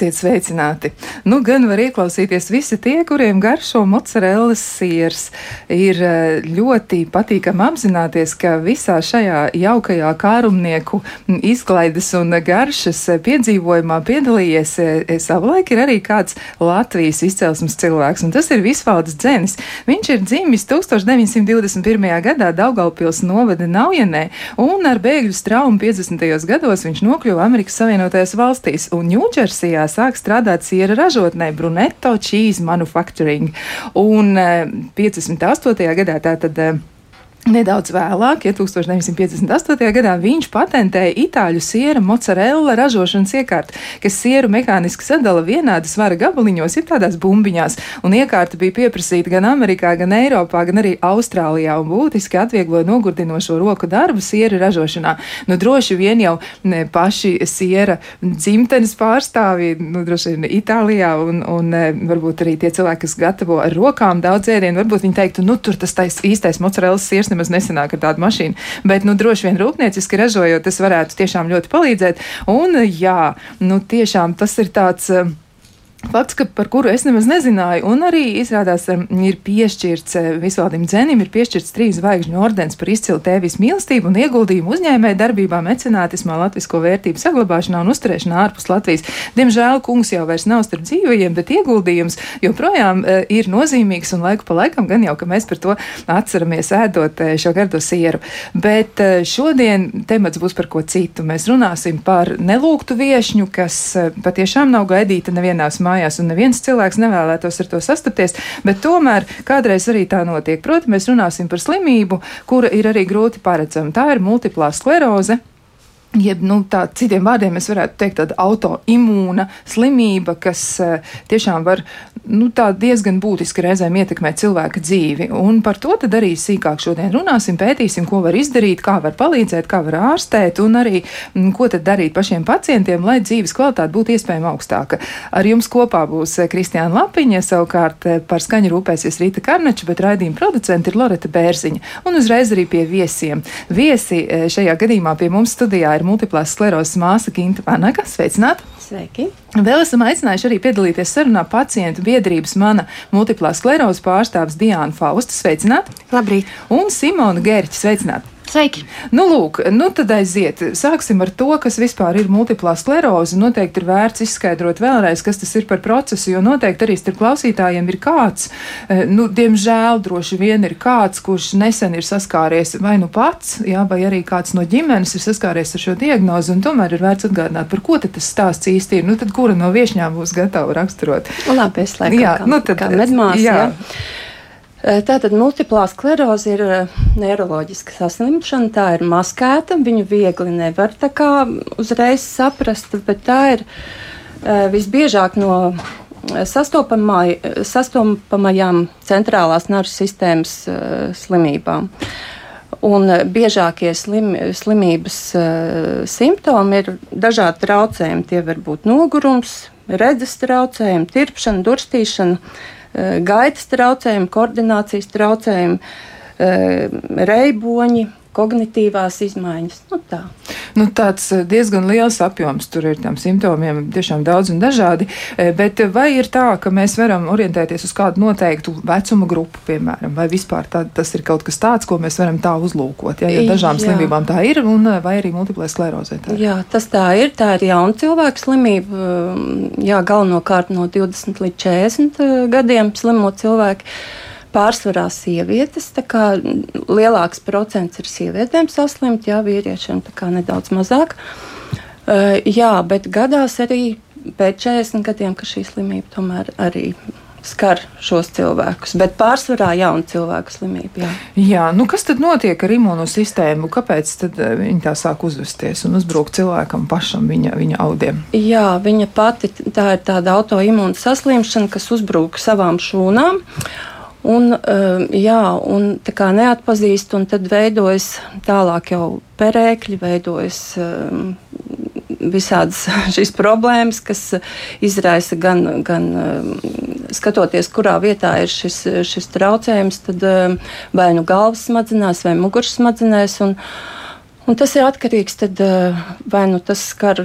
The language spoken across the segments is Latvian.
Esiet sveicināti! Nu, gan var ieklausīties visi tie, kuriem garšo mozzarellas siers. Ir eh, ļoti patīkami apzināties, ka visā šajā jaukajā kārumnieku izklaides un garšas piedzīvojumā piedalījies eh, savulaik ir arī kāds Latvijas izcelsmes cilvēks, un tas ir Visvalds Dzenis. Viņš ir dzimis 1921. gadā Daugaupils novada Naujenē, un ar bēgļu straumu 50. gados viņš nokļuva Amerikas Savienotajās valstīs un Ņūdžersī Vācijā sāk strādāt siera ražotnē Brunetto Cheese Manufacturing. Un 58. Eh, gadā tātad eh, Nedaudz vēlāk, ja 1958. gadā viņš patentēja itāļu siera mozzarella ražošanas iekārtu, kas sieru mehāniski sadala vienādi svara gabaliņos, ir tādās bumbiņās, un iekārta bija pieprasīta gan Amerikā, gan Eiropā, gan arī Austrālijā, un būtiski atviegloja nogurdinošo roku darbu siera ražošanā. Nu, droši vien jau ne, paši siera dzimtenes pārstāvji, nu, droši vien Itālijā, un, un varbūt arī tie cilvēki, kas gatavo ar rokām daudz ēdienu, varbūt viņi teiktu, nu, tur tas tais īstais mozzarella siers nemaz nesenāk ar tādu mašīnu. Bet, nu, droši vien rūpnieciski ražojot, tas varētu tiešām ļoti palīdzēt. Un, jā, nu, tiešām tas ir tāds. Uh, Fakts, ka, par kuru es nemaz nezināju, un arī izrādās, ir piešķirts eh, Visvaldim Dzenim, ir piešķirts trīs zvaigžņu ordens par izcilu tēvis mīlestību un ieguldījumu uzņēmēju darbībā, mecenātismā, latvisko vērtību saglabāšanā un uzturēšanā ārpus Latvijas. Diemžēl kungs jau vairs nav starp dzīvajiem, bet ieguldījums joprojām uh, ir nozīmīgs un laiku pa laikam gan jau, ka mēs par to atceramies ēdot uh, šo gardo sieru. Bet uh, šodien temats būs par ko citu. Mēs runāsim par nelūgtu viešņu, kas patiešām nav gaidīta nevienās mājās mājās, un neviens cilvēks nevēlētos ar to sastapties, bet tomēr kādreiz arī tā notiek. Proti, mēs runāsim par slimību, kura ir arī grūti paredzama. Tā ir multiplā skleroze. Jeb, nu, tā, citiem vārdiem mēs varētu teikt, tāda autoimūna slimība, kas uh, tiešām var nu, diezgan būtiski reizēm ietekmēt cilvēka dzīvi. Un par to arī sīkāk šodien runāsim, pētīsim, ko var izdarīt, kā var palīdzēt, kā var ārstēt, un arī mm, ko darīt pašiem pacientiem, lai dzīves kvalitāte būtu iespējami augstāka. Ar jums kopā būs eh, Kristiāna Lapiņa, savukārt eh, par skaņu rūpēsies Rīta Karnača, bet raidījuma producenta ir Loreta Bērziņa. Un uzreiz arī pie viesiem. Viesi šajā gadījumā pie mums studijā ir ir multiplās sklerozes māsa Ginta Panaka. Sveicināta! Sveiki! Vēl esam aicinājuši arī piedalīties sarunā pacientu biedrības mana multiplās sklerozes pārstāvis Diāna Fausta. Sveicināta! Labrīt! Un Simona Gērķa. Sveicināta! Sveiki! Nu, lūk, nu tad aiziet. Sāksim ar to, kas vispār ir multiplā skleroze. Noteikti ir vērts izskaidrot vēlreiz, kas tas ir par procesu, jo noteikti arī starp klausītājiem ir kāds, eh, nu, diemžēl droši vien ir kāds, kurš nesen ir saskāries vai nu pats, jā, vai arī kāds no ģimenes ir saskāries ar šo diagnozi, un tomēr ir vērts atgādināt, par ko tas stāsts īsti ir. Nu, tad kura no viešņām būs gatava raksturot? Labi, es laikam, jā, kā, nu tad, kā medmās, jā. jā. Eh, tātad multiplā skleroze ir eh, neiroloģiska saslimšana, tā ir maskēta, viņu viegli nevar tā kā uzreiz saprast, bet tā ir eh, visbiežāk no sastopamajām centrālās nervu sistēmas slimībām. Un biežākie slim, slimības simptomi ir dažādi traucējumi. Tie var būt nogurums, redzes traucējumi, tirpšana, durstīšana gaitas traucējumi, koordinācijas traucējumi, eh, reiboņi, kognitīvās izmaiņas. Nu, tā. nu, tāds eh, diezgan liels apjoms tur ir tam simptomiem, tiešām daudz un dažādi. Bet vai ir tā, ka mēs varam orientēties uz kādu noteiktu vecuma grupu, piemēram, vai vispār tā, tas ir kaut kas tāds, ko mēs varam tā uzlūkot? Ja, ja dažām jā. slimībām tā ir, un vai arī multiplē sklerozē tā ir? Jā, tas tā ir. Tā ir jauna cilvēka slimība. Jā, galvenokārt no 20 līdz 40 gadiem slimo cilvēki pārsvarā sievietes. Lielāks procents ir sievietēm saslimt, jā, vīriešiem nedaudz mazāk. Uh, jā, bet gadās arī pēc 40 gadiem, ka šī slimība tomēr arī skar šos cilvēkus, bet pārsvarā jaunu cilvēku slimību. Jā. jā, nu kas tad notiek ar imūnosistēmu? Kāpēc tad viņi tā sāk uzvesties un uzbrukt cilvēkam pašam viņa, viņa audiem? Jā, viņa pati tā ir tāda autoimūna saslimšana, kas uzbrūk savām šūnām. Un, um, jā, un tā kā neatpazīst, un tad veidojas tālāk jau perēkļi, veidojas um, visādas šīs problēmas, kas izraisa gan, gan um, skatoties, kurā vietā ir šis, šis traucējums, tad vai nu galvas smadzenēs vai muguras smadzenēs. Un, Un tas ir atkarīgs tad, vai nu tas skar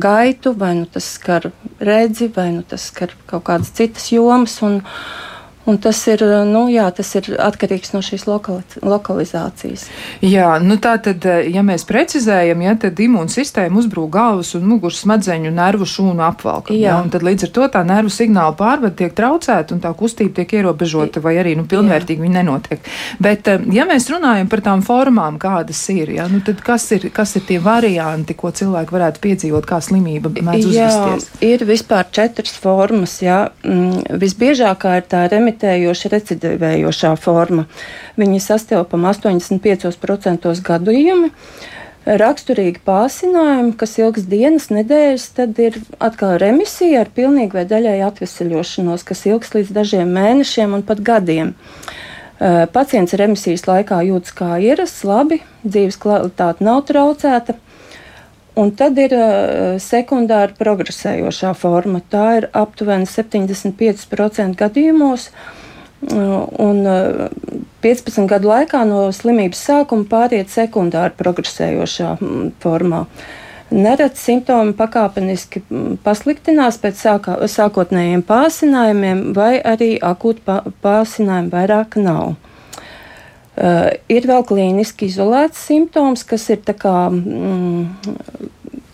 gaitu, vai nu tas skar redzi, vai nu tas skar kaut kādas citas jomas. Un, uh, Un tas ir, nu, jā, tas ir atkarīgs no šīs lokali lokalizācijas. Jā, nu tā tad, ja mēs precizējam, ja, tad imūnsistēma uzbrūk galvas un muguras smadzeņu nervu šūnu apvalku. Jā. Ja, un tad līdz ar to tā nervu signāla pārvade tiek traucēta un tā kustība tiek ierobežota vai arī nu, pilnvērtīgi viņa nenotiek. Bet, ja mēs runājam par tām formām, kādas ir, ja, nu, tad kas ir, kas ir tie varianti, ko cilvēki varētu piedzīvot, kā slimība mēdz uzvesties? Jā, ir vispār četras formas. Jā. Mm, visbiežākā ir tā remitēšana imitējoša, recidivējošā forma. Viņi sastāvpam 85% gadījumu. Raksturīgi pārsinājumi, kas ilgs dienas, nedēļas, tad ir atkal remisija ar pilnīgi vai daļēju atvesaļošanos, kas ilgs līdz dažiem mēnešiem un pat gadiem. Pacients remisijas laikā jūtas kā ierasts, labi, dzīves kvalitāte nav traucēta, Un tad ir uh, sekundāra progresējošā forma. Tā ir aptuveni 75% gadījumos. Uh, un uh, 15 gadu laikā no slimības sākuma pāriet sekundāra progresējošā mm, formā. Nereti simptomi pakāpeniski mm, pasliktinās pēc sākā, sākotnējiem pārsinājumiem, vai arī akūti pārsinājumi vairāk nav. Uh, ir vēl klīniski izolēts simptoms, kas ir kā, mm,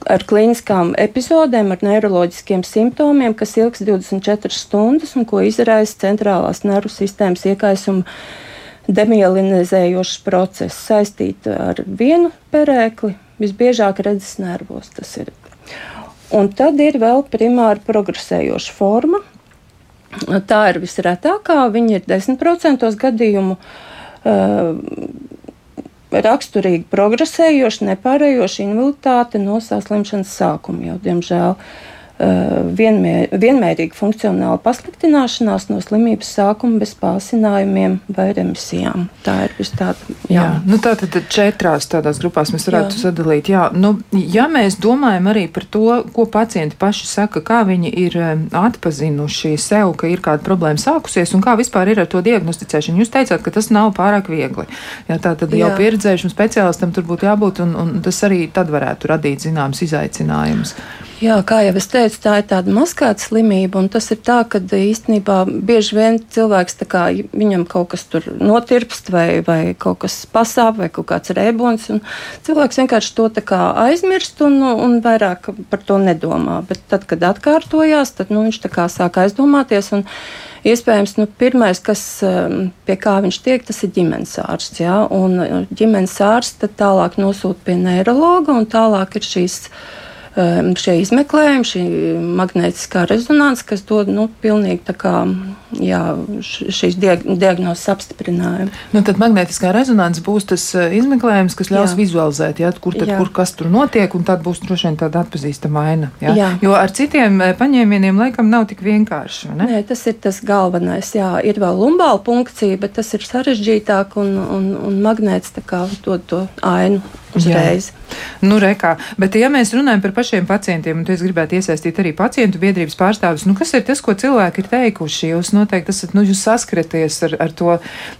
ar klīniskām epizodēm, ar neiroloģiskiem simptomiem, kas ilgs 24 stundas un ko izraisa centrālās nervu sistēmas iekaisuma demielinizējošs process saistīts ar vienu perēkli, visbiežāk redzes nervos tas ir. Un tad ir vēl primāri progresējoša forma. Tā ir visretākā, viņa ir 10% gadījumu. Uh, raksturīgi progresējoša, nepārējoša invaliditāte no saslimšanas sākuma jau, diemžēl. Uh, vienmēr, vienmērīga funkcionāla pasliktināšanās no slimības sākuma bez pārsinājumiem vai remisijām. Tā ir vis tāda. Jā, jā nu tā tad četrās tādās grupās mēs varētu jā. sadalīt. Jā, nu, ja mēs domājam arī par to, ko pacienti paši saka, kā viņi ir eh, atpazinuši sev, ka ir kāda problēma sākusies un kā vispār ir ar to diagnosticēšanu. Jūs teicāt, ka tas nav pārāk viegli. Jā, tā tad jā. jau pieredzējušam speciālistam tur būtu jābūt un, un tas arī tad varētu radīt zināmas izaicinājumus. Jā, kā jau es teicu, tā ir tāda maskēta slimība, un tas ir tā, ka īstenībā bieži vien cilvēks kā, viņam kaut kas tur notirpst, vai, vai kaut kas pasāp, vai kaut kāds rēbons, un cilvēks vienkārši to aizmirst un, un vairāk par to nedomā. Bet tad, kad atkārtojās, tad nu, viņš sāk aizdomāties. Un, Iespējams, nu, pirmais, kas, um, pie kā viņš tiek, tas ir ģimenes ārsts. Ja? Un ģimenes ārsts tālāk nosūta pie neiroloģa, un tālāk ir šīs Ehm, šie izmeklējumi, šī magnētiskā rezonance, kas dod nu, pilnīgi jā, šīs diag diagnozes apstiprinājumu. Nu, tad magnētiskā rezonance būs tas eh, izmeklējums, kas ļaus jā. vizualizēt, jā, kur, tad, jā. kur kas tur notiek, un tad būs droši vien tāda atpazīstama aina. Jā? Jā. Jo ar citiem eh, paņēmieniem laikam nav tik vienkārši. Ne? Nē, tas ir tas galvenais. Jā, ir vēl lumbāla punkcija, bet tas ir sarežģītāk un, un, un magnēts dod to ainu uzreiz. Jā. Nu, rekā. Bet, ja mēs runājam par pašiem pacientiem, un es gribētu iesaistīt arī pacientu biedrības pārstāvis, nu, kas ir tas, ko cilvēki ir teikuši? Jūs noteikti esat nu, jūs saskaraties ar, ar to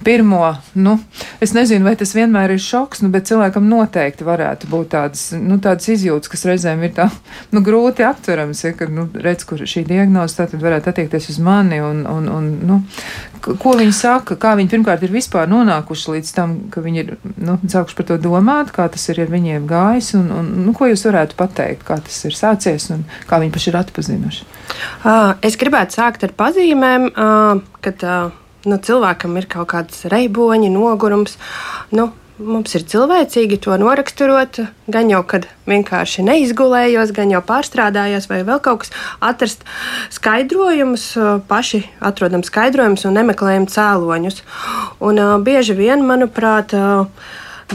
pirmo. Nu, es nezinu, vai tas vienmēr ir šoks, nu, bet cilvēkam noteikti varētu būt tādas, nu, tādas izjūtas, kas reizēm ir tā, nu, grūti aptverams. Ja, kad nu, redz, kur šī diagnoze tad varētu attiekties uz mani. Un, un, un, nu, ko viņi saka, kā viņi pirmkārt ir vispār nonākuši līdz tam, ka viņi ir nu, sākuši par to domāt, kā tas ir ar viņiem gājis. Un, un, nu, ko jūs varētu pateikt, kā tas ir sācies un kā viņi paši ir atpazinuši? Es gribētu sākt ar pazīmēm, kad nu, cilvēkam ir kaut kāds reiboņi, nogurums. Nu, mums ir cilvēcīgi to noraksturot, gan jau, kad vienkārši neizgulējos, gan jau pārstrādājos, vai vēl kaut kas atrast skaidrojumus, paši atrodam skaidrojumus un nemeklējam cēloņus. Un uh, bieži vien, manuprāt, uh,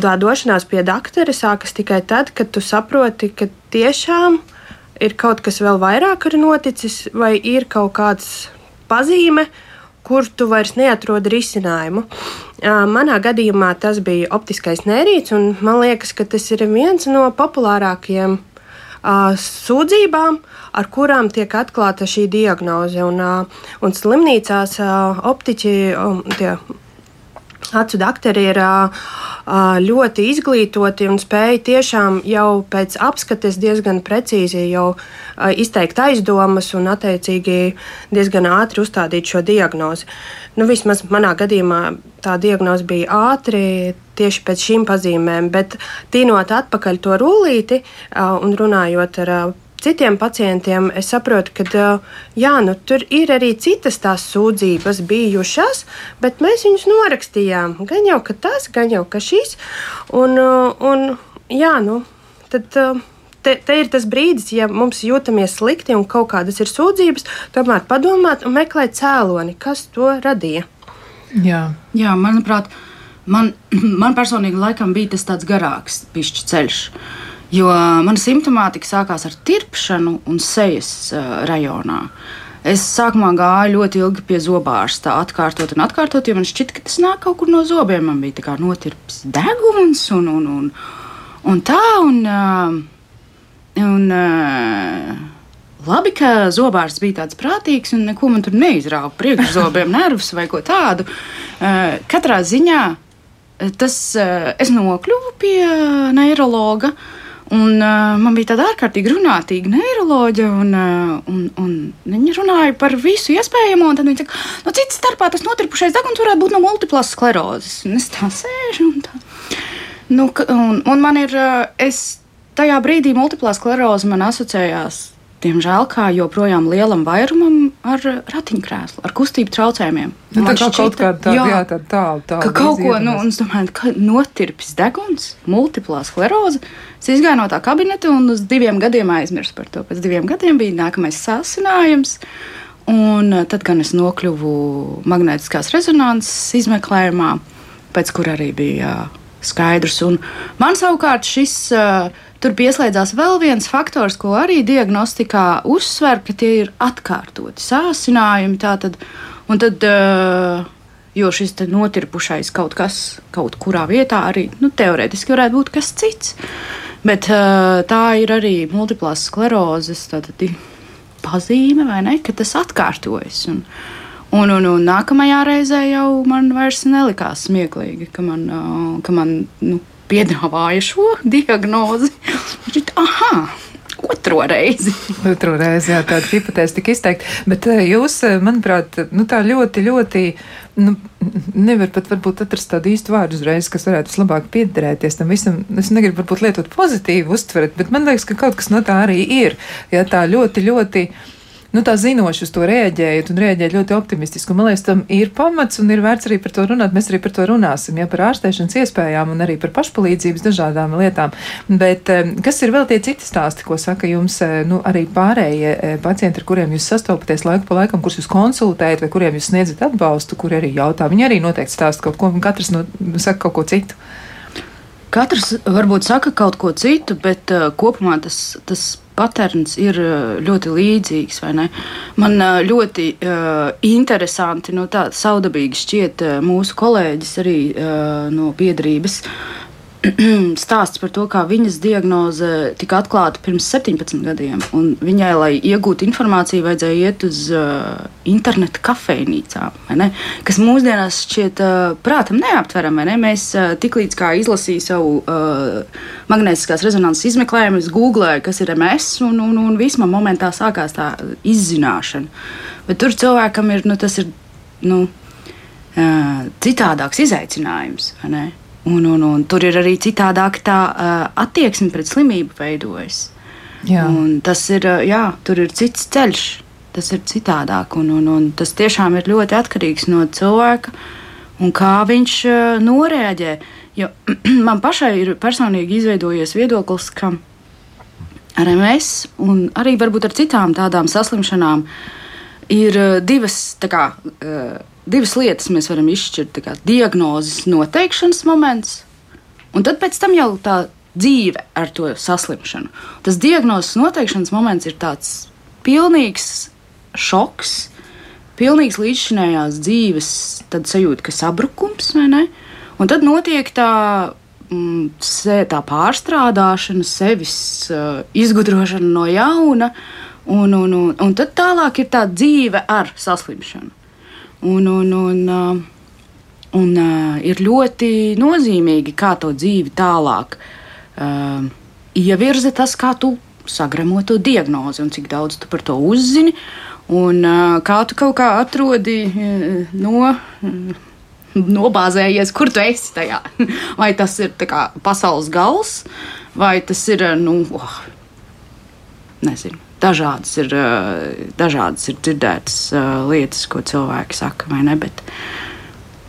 tā došanās pie doktora sākas tikai tad, kad tu saproti, ka tiešām ir kaut kas vēl vairāk ir noticis, vai ir kaut kāds pazīme, kur tu vairs neatrodi risinājumu. Manā gadījumā tas bija optiskais nērīts, un man liekas, ka tas ir viens no populārākajiem sūdzībām, ar kurām tiek atklāta šī diagnoze. Un, un slimnīcās optiķi, tie acu doktori ir ļoti izglītoti un spēj tiešām jau pēc apskates diezgan precīzi izteikt aizdomas un attiecīgi diezgan ātri uzstādīt šo diagnozi. Nu, vismaz manā gadījumā tā diagnoze bija ātri tieši pēc šīm pazīmēm, bet tīnot atpakaļ to rullīti un runājot ar citiem pacientiem, es saprotu, ka jā, nu, tur ir arī citas tās sūdzības bijušas, bet mēs viņus norakstījām. Gan jau tas, gan jau šis. Un, un, jā, nu, tad, te, te ir tas brīdis, ja mums jūtamies slikti un kaut kādas ir sūdzības, tomēr padomāt un meklēt cēloni, kas to radīja. Jā, Jā manuprāt, man, man personīgi laikam bija tas tāds garāks pišķi ceļš. Uh, Jo mana simptomātika sākās ar tirpšanu un sejas uh, rajonā. Es sākumā gāju ļoti ilgi pie zobārsta, atkārtot un atkārtot, jo man šķita, ka tas nāk kaut kur no zobiem. Man bija tā kā notirps deguns un, un, un, un tā. Un, uh, un, uh, Labi, ka zobārsts bija tāds prātīgs un neko man tur neizrāva priekšzobiem, nervus vai ko tādu. Katrā ziņā tas, es nokļuvu pie neiroloģa. Un, uh, man bija tāda ārkārtīgi runātīga neiroloģija, un, uh, un, un viņa runāja par visu iespējamo. Tad viņa teica, no nu, citas starpā tas notirpušais deguns varētu būt no multiplas sklerozes. Un es tā sēžu un tā. Nu, un, un man ir, es tajā brīdī multiplā skleroze man asociējās diemžēl, kā joprojām lielam vairumam ar ratiņkrēslu, ar kustību traucējumiem. Nu, tā kā kaut kāda tāda, jā, tā tālu, tālu. Ka kaut ko, nu, un es domāju, ka notirpis deguns, multiplā skleroze. Es izgāju no tā kabineta un uz diviem gadiem aizmirsu par to. Pēc diviem gadiem bija nākamais sāsinājums. Un tad, kad es nokļuvu magnētiskās rezonanses izmeklējumā, pēc kur arī bija skaidrs. Un man savukārt šis uh, Tur pieslēdzās vēl viens faktors, ko arī diagnostikā uzsver, ka tie ir atkārtoti sācinājumi. Tātad, un tad, uh, jo šis notirpušais kaut kas kaut kurā vietā arī nu, teorētiski varētu būt kas cits. Bet uh, tā ir arī multiplās sklerozes pazīme, vai ne? Ka tas atkārtojas. Un, Un, un, un nākamajā reizē jau man vairs nelikās smieklīgi, ka man, ka man nu, piedāvāja šo diagnozi. Aha! Otro reizi. Otro reizi, jā, tāda hipotēze tika izteikta. Bet jūs, manuprāt, nu, tā ļoti, ļoti, nu, nevar pat varbūt atrast tādu īstu vārdu uzreiz, kas varētu vislabāk piederēties tam visam. Es negribu varbūt lietot pozitīvu uztvert, bet man liekas, ka kaut kas no tā arī ir. Ja tā ļoti, ļoti nu, tā zinoši uz to rēģējat un rēģējat ļoti optimistiski. Un, man liekas, tam ir pamats un ir vērts arī par to runāt. Mēs arī par to runāsim, ja par ārstēšanas iespējām un arī par pašpalīdzības dažādām lietām. Bet kas ir vēl tie citi stāsti, ko saka jums eh, nu, arī pārējie eh, pacienti, ar kuriem jūs sastopaties laiku pa laikam, kurus jūs konsultējat vai kuriem jūs sniedzat atbalstu, kur arī jautā? Viņi arī noteikti stāsta kaut ko, un katrs no, saka kaut ko citu. Katrs varbūt saka kaut ko citu, bet uh, kopumā tas, tas patērns ir ļoti līdzīgs. Man ļoti uh, interesanti, no tāda saudabīga šķiet mūsu kolēģis arī uh, no biedrības. stāsts par to, kā viņas diagnoze tika atklāta pirms 17 gadiem. Viņai, lai iegūtu informāciju, vajadzēja iet uz uh, interneta kafejnīcām, kas mūsdienās šķiet uh, prātam neaptverami. Ne? Mēs uh, tiklīdz kā izlasījām savu uh, magnētiskās rezonanses izmeklējumu, es googlēju, kas ir MS, un, un, un viss man momentā sākās tā izzināšana. Bet tur cilvēkam ir, nu, tas ir nu, uh, citādāks izaicinājums. Un, un, un tur ir arī citādāk tā uh, attieksme pret slimību veidojas. Tas ir, uh, jā, tur ir cits ceļš, tas ir citādāk. Un, un, un tas tiešām ir ļoti atkarīgs no cilvēka un kā viņš uh, noreaģē. Jo man pašai ir personīgi izveidojies viedoklis, ka ar MS un arī varbūt ar citām tādām saslimšanām ir divas kā. Divas lietas mēs varam izšķirt. Kā, diagnozes noteikšanas moments, un tad pēc tam jau tā dzīve ar to saslimšanu. Tas diagnozes noteikšanas moments ir tāds pilnīgs šoks, pilnīgs līdzšinējās dzīves sajūta, ka sabrukums vai ne? Un tad notiek tā, mm, tā pārstrādāšana, sevis uh, izgudrošana no jauna, un, un, un, un tad tālāk ir tā dzīve ar saslimšanu. Un, un, un, uh, Un uh, ir ļoti nozīmīgi, kā to dzīvi tālāk uh, ievirza tas, kā tu sagramo to diagnozi un cik daudz tu par to uzzini. Un uh, kā tu kaut kā atrodi no. Uh, Nobāzējies, kur tu esi tajā. Vai tas ir kā, pasaules gals, vai tas ir, nu, oh, nezinu, dažādas ir, dažādas ir dzirdētas lietas, ko cilvēki saka, vai ne? Bet, uh,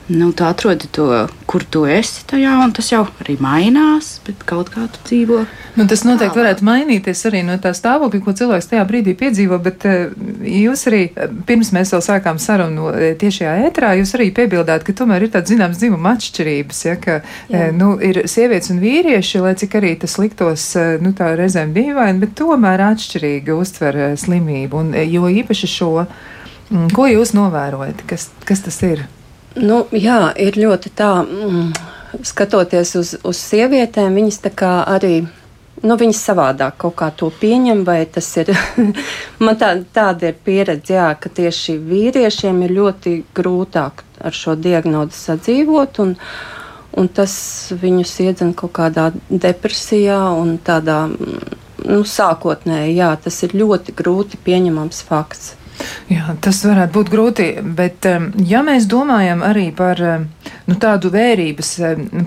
Nu, tu atrodi to, kur tu esi tajā, un tas jau arī mainās, bet kaut kā tu dzīvo. Nu, tas noteikti varētu mainīties arī no tā stāvokļa, ko cilvēks tajā brīdī piedzīvo, bet uh, jūs arī, eh, pirms mēs vēl sākām sarunu eh, tiešajā ētrā, jūs arī piebildāt, ka tomēr ir tāds zināms dzimuma atšķirības, ja, ka uh, nu, ir sievietes un vīrieši, lai cik arī tas liktos, nu, tā reizēm dīvaini, bet tomēr atšķirīgi uztver slimību, un jo īpaši šo, mm, ko jūs novērojat, kas, kas tas ir? Nu, jā, ir ļoti tā, mm, skatoties uz, uz sievietēm, viņas tā kā arī. Nu, viņas savādāk kaut kā to pieņem, vai tas ir. man tā, tāda ir pieredze, jā, ka tieši vīriešiem ir ļoti grūtāk ar šo diagnozi sadzīvot, un, un tas viņus iedzen kaut kādā depresijā un tādā mm, nu, sākotnēji, jā, tas ir ļoti grūti pieņemams fakts. Jā, tas varētu būt grūti, bet ja mēs domājam arī par nu, tādu vērības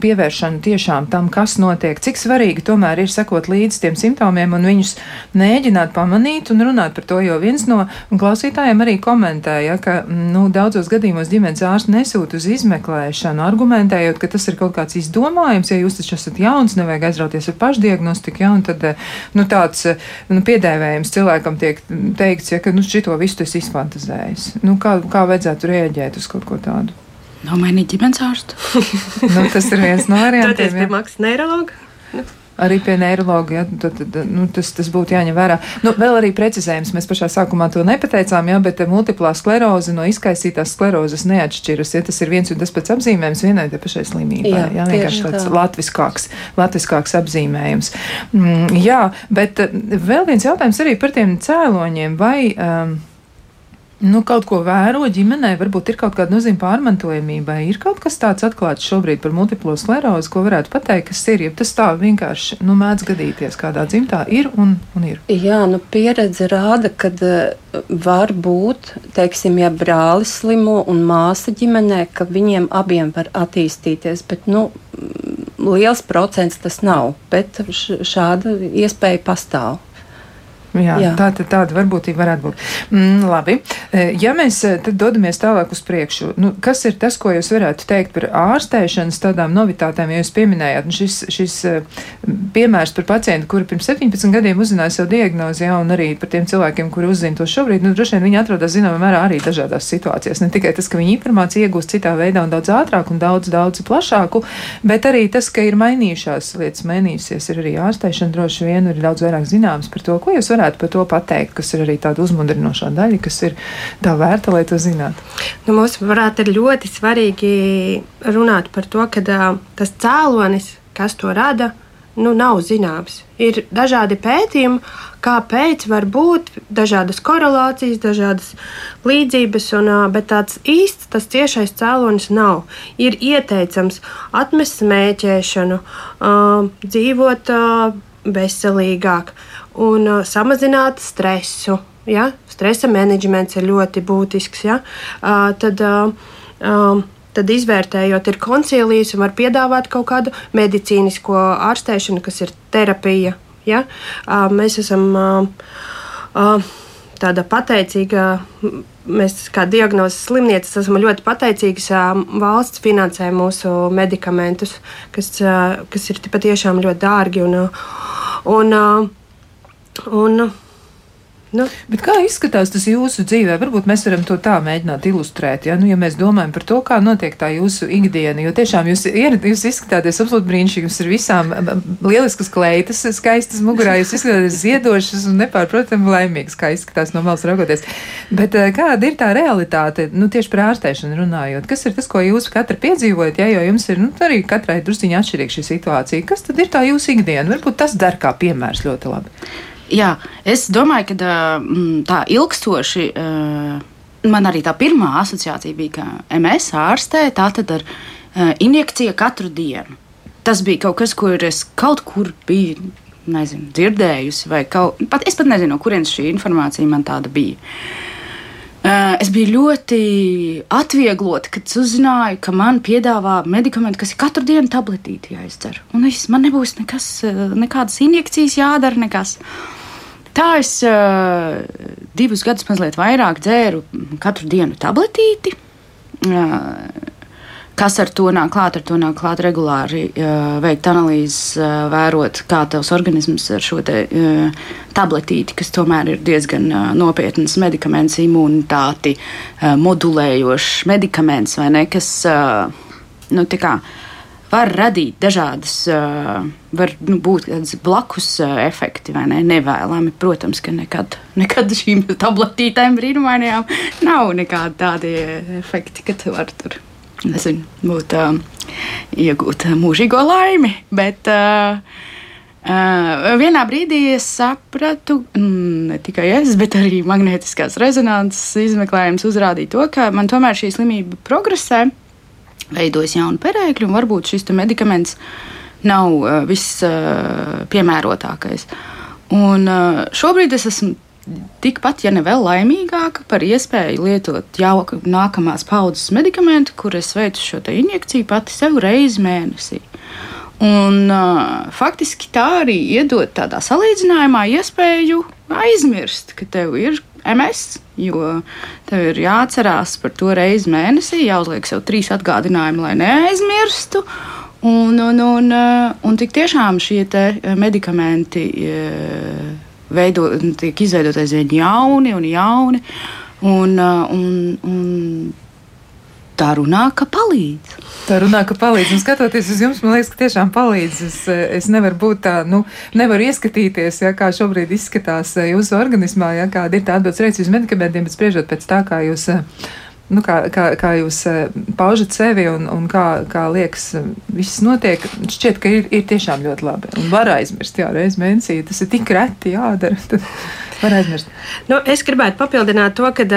pievēršanu tiešām tam, kas notiek, cik svarīgi tomēr ir sekot līdz tiem simptomiem un viņus mēģināt pamanīt un runāt par to, jo viens no klausītājiem arī komentēja, ka nu, daudzos gadījumos ģimenes ārsts nesūta uz izmeklēšanu, argumentējot, ka tas ir kaut kāds izdomājums, ja jūs taču esat jauns, nevajag aizrauties ar pašdiagnostiku, ja, un tad nu, tāds nu, piedēvējums cilvēkam tiek teikts, ja, ka nu, šito visu tu esi izfantazējis. Nu, kā, kā vajadzētu rēģēt uz kaut ko tādu? Nomainīt ģimenes ārstu. nu, tas ir viens no variantiem. Tas ir mākslinieks neiroloģija. Nu. Arī pie neiroloģa, ja, tad, tad, nu, tas, tas būtu jāņem vērā. Nu, vēl arī precizējums, mēs pašā sākumā to nepateicām, jā, bet multiplā skleroze no izkaisītās sklerozes neatšķiras. Ja, tas ir viens un tas pats apzīmējums vienai te pašai slimībai. Jā, jā vienkārši tāds tā. latviskāks, latviskāks apzīmējums. Mm, jā, bet vēl viens jautājums arī par tiem cēloņiem. Vai, um, nu, kaut ko vēro ģimenē, varbūt ir kaut kāda nozīme pārmantojamībai. Ir kaut kas tāds atklāts šobrīd par multiplo sklerozi, ko varētu pateikt, kas ir. Ja tas tā vienkārši nu, mēdz gadīties kādā dzimtā, ir un, un ir. Jā, nu, pieredze rāda, ka uh, var būt, teiksim, ja brālis slimo un māsa ģimenē, ka viņiem abiem var attīstīties. Bet, nu, liels procents tas nav, bet šāda iespēja pastāv. Jā, Jā. Tā, tā, tāda varbūtība varētu būt. Mm, labi, e, ja mēs e, tad dodamies tālāk uz priekšu, nu, kas ir tas, ko jūs varētu teikt par ārstēšanas tādām novitātēm, ja jūs pieminējāt nu, šis, šis e, piemērs par pacientu, kuri pirms 17 gadiem uzzināja savu diagnozi, jā, un arī par tiem cilvēkiem, kuri uzzina to šobrīd, nu, droši vien viņi atrodas zināmā mērā arī dažādās situācijās. Ne tikai tas, ka viņi informāciju iegūst citā veidā un daudz ātrāk un daudz, daudz plašāku, bet arī tas, ka ir mainījušās lietas, mainījusies, ir arī ārstēšana droši vien, ir daudz vairāk zināms par to, ko jūs varat varētu par to pateikt, kas ir arī tāda uzmundrinošā daļa, kas ir tā vērta, lai to zinātu? Nu, mums varētu ir ļoti svarīgi runāt par to, ka uh, tas cēlonis, kas to rada, nu, nav zināms. Ir dažādi pētījumi, kāpēc var būt dažādas korelācijas, dažādas līdzības, un, bet tāds īsts, tas tiešais cēlonis nav. Ir ieteicams atmest smēķēšanu, dzīvot veselīgāk un uh, samazināt stresu. Ja? Stresa menedžments ir ļoti būtisks. Ja? Uh, tad, uh, um, tad izvērtējot, ir koncilijas un var piedāvāt kaut kādu medicīnisko ārstēšanu, kas ir terapija. Ja? Uh, mēs esam uh, uh, tāda pateicīga. Mēs, kā diagnozes slimnīcas, esam ļoti pateicīgi, valsts finansē mūsu medikamentus, kas, kas ir patiešām ļoti dārgi. Un, un, Un, Nu. Bet kā izskatās tas jūsu dzīvē? Varbūt mēs varam to tā mēģināt ilustrēt. Ja, nu, ja mēs domājam par to, kā notiek tā jūsu ikdiena, jo tiešām jūs, jūs izskatāties absolūti brīnišķīgi. Jums ir visām lieliskas kleitas, skaistas mugurā, jūs izskatāties ziedošas un nepārprotami laimīgas, kā izskatās no malas raugoties. Bet eh, kāda ir tā realitāte, nu, tieši par ārstēšanu runājot? Kas ir tas, ko jūs katra piedzīvojat, ja, jo jums ir, nu, arī katrai drusciņā atšķirīga šī situācija? Kas tad ir tā jūsu ikdiena? Varbūt tas dar kā piemērs ļoti labi. Jā, es domāju, ka tā ilgstoši man arī tā pirmā asociācija bija, ka MS ārstē tātad ar uh, injekciju katru dienu. Tas bija kaut kas, kur es kaut kur biju nezinu, dzirdējusi, vai kaut, pat, es pat nezinu, no kurienes šī informācija man tāda bija. Uh, es biju ļoti atvieglota, kad uzzināju, ka man piedāvā medikamenti, kas ir katru dienu tabletīti jāizdzer. Un es, man nebūs nekas, nekādas injekcijas jādara, nekas. Tā es uh, divus gadus mazliet vairāk dzēru katru dienu tabletīti. Uh, Kas ar to nāk klāt? Ar to nāk klāt regulāri uh, veikt analīzes, uh, vērot, kā tavs organisms ar šo te, uh, tabletīti, kas tomēr ir diezgan uh, nopietns medikaments, imunitāti uh, modulējošs medikaments, vai ne? Kas, uh, nu, kā, var radīt dažādas, uh, var nu, būt blakus uh, efekti, vai ne? Nevēlami, protams, ka nekad, nekad šīm tabletītēm brīnumainajām nav nekādi tādi efekti, ka tu vari tur nezinu, būt, uh, iegūt mūžīgo laimi. Bet uh, uh, vienā brīdī es sapratu, mm, ne tikai es, bet arī magnētiskās rezonances izmeklējums uzrādīja to, ka man tomēr šī slimība progresē, veidojas jauni perēkļi, un varbūt šis medikaments nav uh, viss uh, piemērotākais. Un uh, šobrīd es esmu tikpat, ja ne vēl laimīgāka par iespēju lietot jau nākamās paudzes medikamentu, kur es veicu šo injekciju pati sev reizi mēnesī. Un, uh, faktiski tā arī iedod tādā salīdzinājumā iespēju aizmirst, ka tev ir MS, jo tev ir jāatcerās par to reizi mēnesī, jāuzliek sev trīs atgādinājumi, lai neaizmirstu. Un, un, un, un tik tiešām šie medikamenti. Uh, veido, tiek izveidot aizvien jauni un jauni. Un, un, un tā runā, ka palīdz. Tā runā, ka palīdz. Un skatoties uz jums, man liekas, ka tiešām palīdz. Es, es nevaru būt tā, nu, nevaru ieskatīties, ja, kā šobrīd izskatās uh, jūsu organismā, ja kāda ir tā atbildes reizes uz medikamentiem, bet spriežot pēc tā, kā jūs uh, nu, kā, kā, kā jūs eh, paužat sevi un, un kā, kā liekas, eh, viss notiek, šķiet, ka ir, ir tiešām ļoti labi. Un var aizmirst, jā, reiz mēnesī tas ir tik reti jādara. Tad var aizmirst. Nu, es gribētu papildināt to, ka.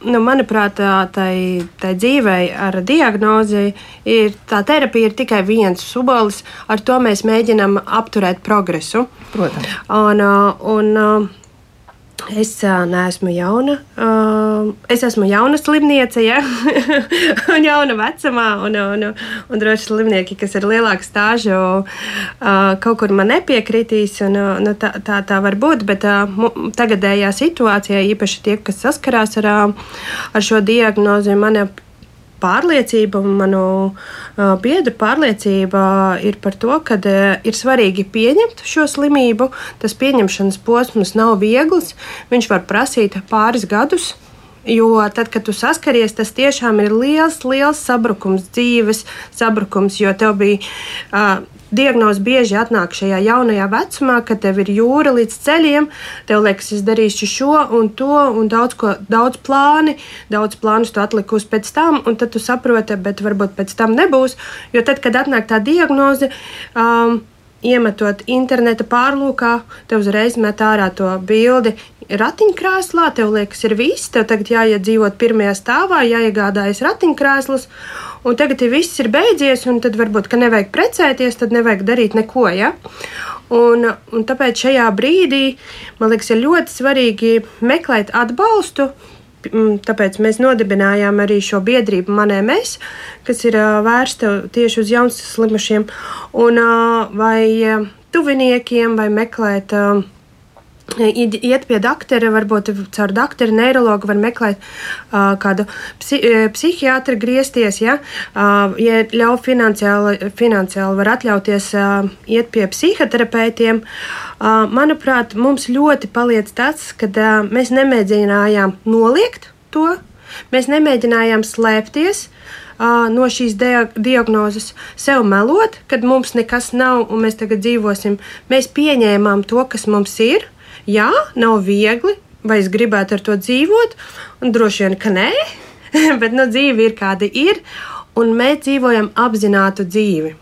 Nu, manuprāt, tai, tai dzīvei ar diagnozi ir tā terapija ir tikai viens solis. Ar to mēs mēģinām apturēt progresu. Protams. Un, un, Es neesmu jauna. Es esmu jauna slimniece, ja? un jauna vecumā. Un, un, un, droši slimnieki, kas ir lielāka stāža, kaut kur man nepiekritīs. Un, nu, tā, tā, tā var būt. Bet tagadējā situācijā, īpaši tie, kas saskarās ar, ar šo diagnozi, man ir pārliecība un manu biedru pārliecība ir par to, ka ir svarīgi pieņemt šo slimību. Tas pieņemšanas posms nav viegls. Viņš var prasīt pāris gadus. Jo tad, kad tu saskaries, tas tiešām ir liels, liels sabrukums, dzīves sabrukums, jo tev bija uh, diagnoze bieži atnāk šajā jaunajā vecumā, kad tev ir jūra līdz ceļiem, tev liekas, es darīšu šo un to, un daudz, ko, daudz plāni, daudz plānus tu atlikusi pēc tam, un tad tu saproti, bet varbūt pēc tam nebūs. Jo tad, kad atnāk tā diagnoze, um, iemetot interneta pārlūkā, tev uzreiz met ārā to bildi. Ratiņkrēslā tev liekas, ir viss. Tev tagad jāiet dzīvot pirmajā stāvā, jāiegādājas ratiņkrēsls, un tagad ja viss ir beidzies, un tad varbūt, ka nevajag precēties, tad nevajag darīt neko. Ja? Un, un tāpēc šajā brīdī man liekas, ir ļoti svarīgi meklēt atbalstu. Tāpēc mēs nodibinājām arī šo biedrību Manē Mēs, kas ir vērsta tieši uz jaunu slimušiem, un vai tuviniekiem, vai meklēt uh, iet pie doktora, varbūt caur doktoru, neiroloģu var meklēt uh, kādu psi, psihiatru, griezties. Ja, uh, ja ļauj finansiāli, finansiāli var atļauties uh, iet pie psihoterapeitiem. Uh, manuprāt, mums ļoti paliec tas, ka uh, mēs nemēģinājām noliegt to, mēs nemēģinājām slēpties. Uh, no šīs diagnozes sev melot, kad mums nekas nav un mēs tagad dzīvosim. Mēs pieņēmām to, kas mums ir, uh, Jā, nav viegli, vai es gribētu ar to dzīvot, un droši vien, ka nē, bet nu, dzīve ir kāda ir, un mēs dzīvojam apzinātu dzīvi.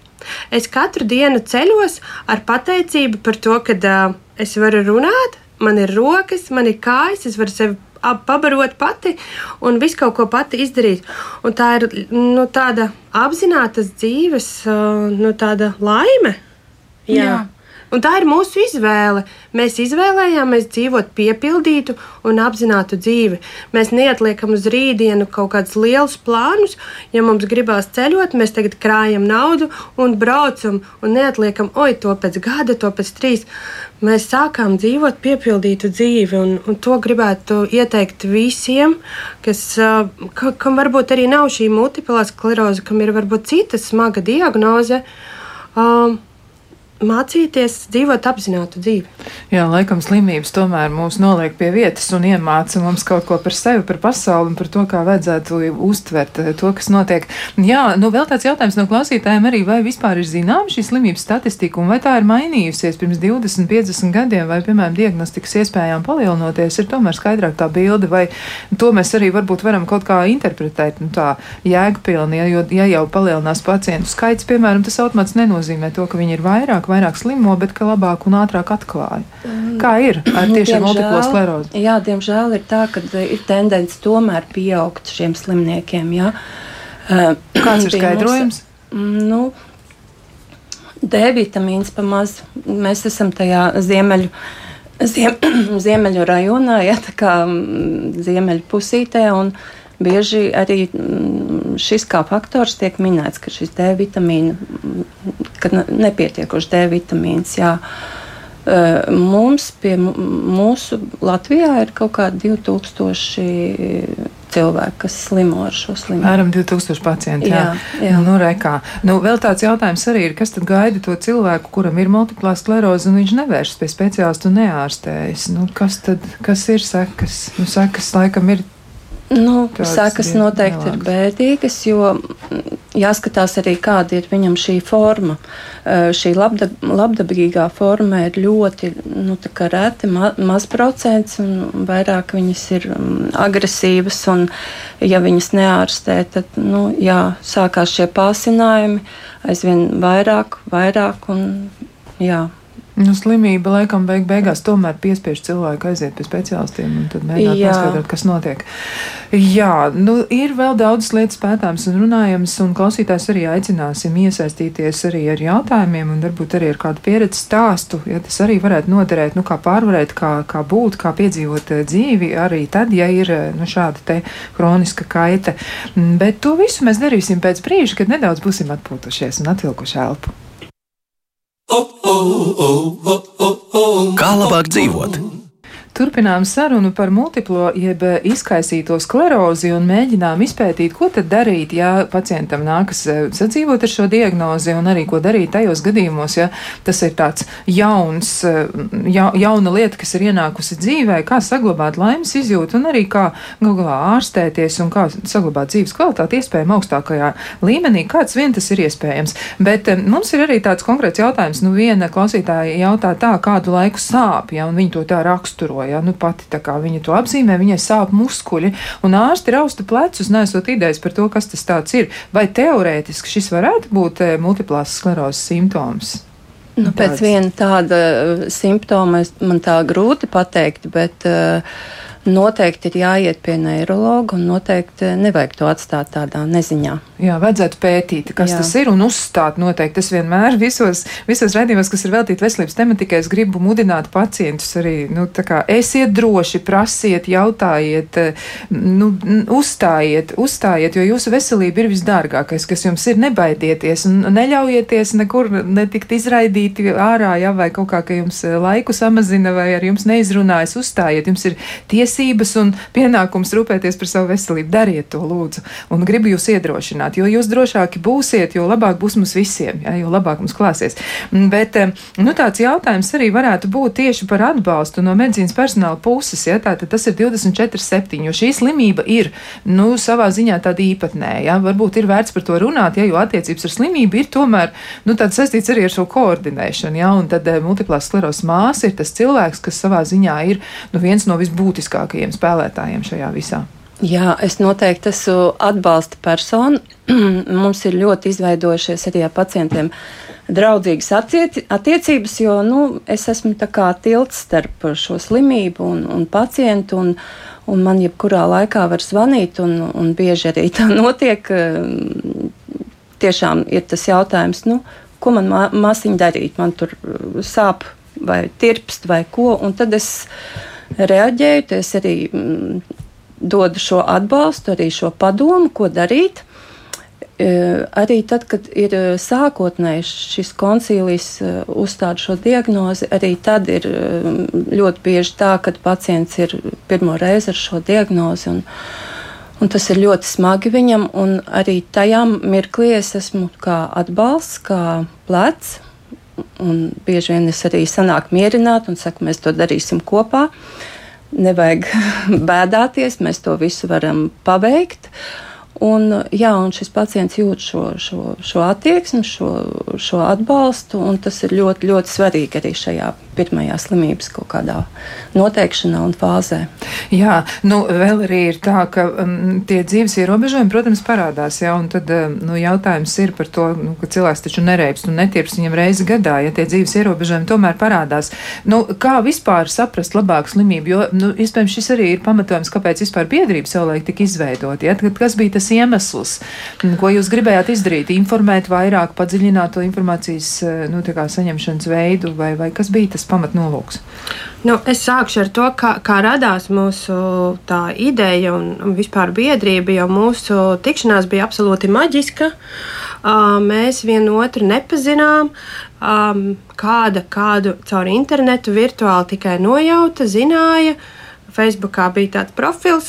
Es katru dienu ceļos ar pateicību par to, ka uh, es varu runāt, man ir rokas, man ir kājas, es varu sevi pabarot pati un visu kaut ko pati izdarīt. Un tā ir nu, tāda apzinātas dzīves nu, laime. Jā. Jā. Un tā ir mūsu izvēle. Mēs izvēlējāmies dzīvot piepildītu un apzinātu dzīvi. Mēs neatliekam uz rītdienu kaut kādus lielus plānus. Ja mums gribās ceļot, mēs tagad krājam naudu un braucam un neatliekam, oi, to pēc gada, to pēc trīs. Mēs sākām dzīvot piepildītu dzīvi, un, un to gribētu ieteikt visiem, kas, ka, kam varbūt arī nav šī multiplā skleroze, kam ir varbūt cita smaga diagnoze. Um, mācīties dzīvot apzinātu dzīvi. Jā, laikam slimības tomēr mūs noliek pie vietas un iemāca mums kaut ko par sevi, par pasauli un par to, kā vajadzētu uztvert eh, to, kas notiek. Jā, nu vēl tāds jautājums no klausītājiem arī, vai vispār ir zināma šī slimības statistika un vai tā ir mainījusies pirms 20, 50 gadiem, vai, piemēram, diagnostikas iespējām palielinoties, ir tomēr skaidrāk tā bilde, vai to mēs arī varbūt varam kaut kā interpretēt, nu tā jēgpilni, ja, jo, ja jau palielinās pacientu skaits, piemēram, tas automāts nenozīmē to, ka viņi ir vairāk cilvēku vairāk slimo, bet ka labāk un ātrāk atklāja. Kā ir ar tieši ar multiplo sklerozi? Jā, diemžēl ir tā, ka ir tendence tomēr pieaugt šiem slimniekiem. Jā. Kāds ir skaidrojums? Mums, nu, D vitamīns pamaz. Mēs esam tajā ziemeļu. Ziem, ziemeļu rajonā, ja tā kā ziemeļu pusītē, un bieži arī šis kā faktors tiek minēts, ka šis D vitamīna, ka nepietiekoši D vitamīns. Jā. Mums pie mūsu Latvijā ir kaut kādi 2000 cilvēki, kas slimo ar šo slimību. Apmēram 2000 pacienti. Jā, jā. jā. Nu, rekā. nu, vēl tāds jautājums arī ir, kas tad gaida to cilvēku, kuram ir multiplā skleroze, un viņš nevēršas pie speciālistu un neārstējas. Nu, kas tad kas ir sekas? Nu, sekas laikam ir Nu, sekas noteikti nelāks. ir bēdīgas, jo mm, jāskatās arī, kāda ir viņam šī forma. Šī labdab, labdabīgā forma ir ļoti nu, reti, ma, maz procents, un vairāk viņas ir mm, agresīvas. Un, ja viņas neārstē, tad nu, jā, sākās šie pārsinājumi aizvien vairāk, vairāk. Un, jā. Nu, slimība laikam beig beigās tomēr piespiež cilvēku aiziet pie speciālistiem un tad mēģināt noskaidrot, kas notiek. Jā, nu, ir vēl daudz lietas pētāms un runājams, un klausītājs arī aicināsim iesaistīties arī ar jautājumiem un varbūt arī ar kādu pieredzi stāstu, ja tas arī varētu noderēt, nu, kā pārvarēt, kā, kā būt, kā piedzīvot eh, dzīvi arī tad, ja ir eh, nu, šāda te kroniska kaita. Mm, bet to visu mēs darīsim pēc brīža, kad nedaudz būsim atpūtušies un atvilkuši elpu. Kā labāk dzīvot? Turpinām sarunu par multiplo jeb izkaisīto sklerozi un mēģinām izpētīt, ko tad darīt, ja pacientam nākas eh, sadzīvot ar šo diagnozi un arī ko darīt tajos gadījumos, ja tas ir tāds jauns, eh, ja, jauna lieta, kas ir ienākusi dzīvē, kā saglabāt laimes izjūtu un arī kā galā ārstēties un kā saglabāt dzīves kvalitāti iespējami augstākajā līmenī, kāds vien tas ir iespējams. Bet eh, mums ir arī tāds konkrēts jautājums, nu viena klausītāja jautā tā, kādu laiku sāp, ja, un viņi to tā raksturoja ja, nu pati viņa to apzīmē, viņai sāp muskuļi, un ārsti rausta plecus, nesot idejas par to, kas tas ir. Vai teorētiski šis varētu būt eh, multiplās sklerozes simptoms? Nu, pēc viena tāda eh, simptoma man tā grūti pateikt, bet uh, noteikti ir jāiet pie neiroloģa un noteikti nevajag to atstāt tādā neziņā. Jā, vajadzētu pētīt, kas Jā. tas ir un uzstāt noteikti. Tas vienmēr visos, visos raidījumos, kas ir veltīti veselības tematikai, es gribu mudināt pacientus arī, nu, tā kā esiet droši, prasiet, jautājiet, nu, uzstājiet, uzstājiet, jo jūsu veselība ir visdārgākais, kas jums ir, nebaidieties un neļaujieties nekur netikt izraidīti ārā, ja, vai kaut kā, ka jums laiku samazina vai ar jums neizrunājas, uzstājiet, jums ir tiesības tiesības un pienākums rūpēties par savu veselību. Dariet to, lūdzu, un gribu jūs iedrošināt, jo jūs drošāki būsiet, jo labāk būs mums visiem, ja, jo labāk mums klāsies. Mm, bet nu, tāds jautājums arī varētu būt tieši par atbalstu no medicīnas personāla puses. Ja, tātad tas ir 24,7, jo šī slimība ir nu, savā ziņā tāda īpatnēja. Ja, varbūt ir vērts par to runāt, ja, jo attiecības ar slimību ir tomēr nu, saistīts arī ar šo koordinēšanu. Ja, un tad multiplās sklerozes māsa ir tas cilvēks, kas savā ziņā ir nu, viens no visbūtiskākajiem būtiskākajiem spēlētājiem šajā visā. Jā, es noteikti esmu atbalsta persona. Mums ir ļoti izveidojušies arī ar pacientiem draudzīgas attiecības, jo nu, es esmu tilts starp šo slimību un, un pacientu. Un, Un man jebkurā laikā var zvanīt, un, un bieži arī tā notiek. Tiešām ir tas jautājums, nu, ko man māsiņa darīt. Man tur sāp vai tirpst vai ko, un tad es reaģēju, es arī mm, dodu šo atbalstu, arī šo padomu, ko darīt. E, arī tad, kad ir e, sākotnēji šis koncīlijs e, uzstāda šo diagnozi, arī tad ir ļoti bieži tā, ka pacients ir pirmo reizi ar šo diagnozi. Un, un tas ir ļoti smagi viņam, un arī tajā mirklī es esmu kā atbalsts, kā plecs. Un bieži vien es arī sanāku mierināt un saku, mēs to darīsim kopā. Nevajag bēdāties, mēs to visu varam paveikt. Un, jā, un šis pacients jūt šo, šo, šo attieksmi, šo, šo atbalstu, un tas ir ļoti, ļoti svarīgi arī šajā pirmajā slimības kaut kādā noteikšanā un fāzē. Jā, nu vēl arī ir tā, ka um, tie dzīves ierobežojumi, protams, parādās, jā, un tad um, nu, jautājums ir par to, nu, ka cilvēks taču nereibst un netirps viņam reizi gadā, ja tie dzīves ierobežojumi tomēr parādās. Nu, kā vispār saprast labāku slimību, jo, nu, iespējams, šis arī ir pamatojums, kāpēc vispār biedrība savulaik tika izveidot, ja, kas bija tas iemesls, ko jūs gribējāt izdarīt? Informēt vairāk, padziļināt to informācijas eh, nu, saņemšanas veidu, vai, vai kas bija tas pamatnolūks? Nu, es sākšu ar to, kā, kā radās mūsu ideja un, vispār biedrība, jo mūsu tikšanās bija absolūti maģiska. Mēs vienu otru nepazinām. Kāda kādu caur internetu virtuāli tikai nojauta, zināja. Facebookā bija tāds profils,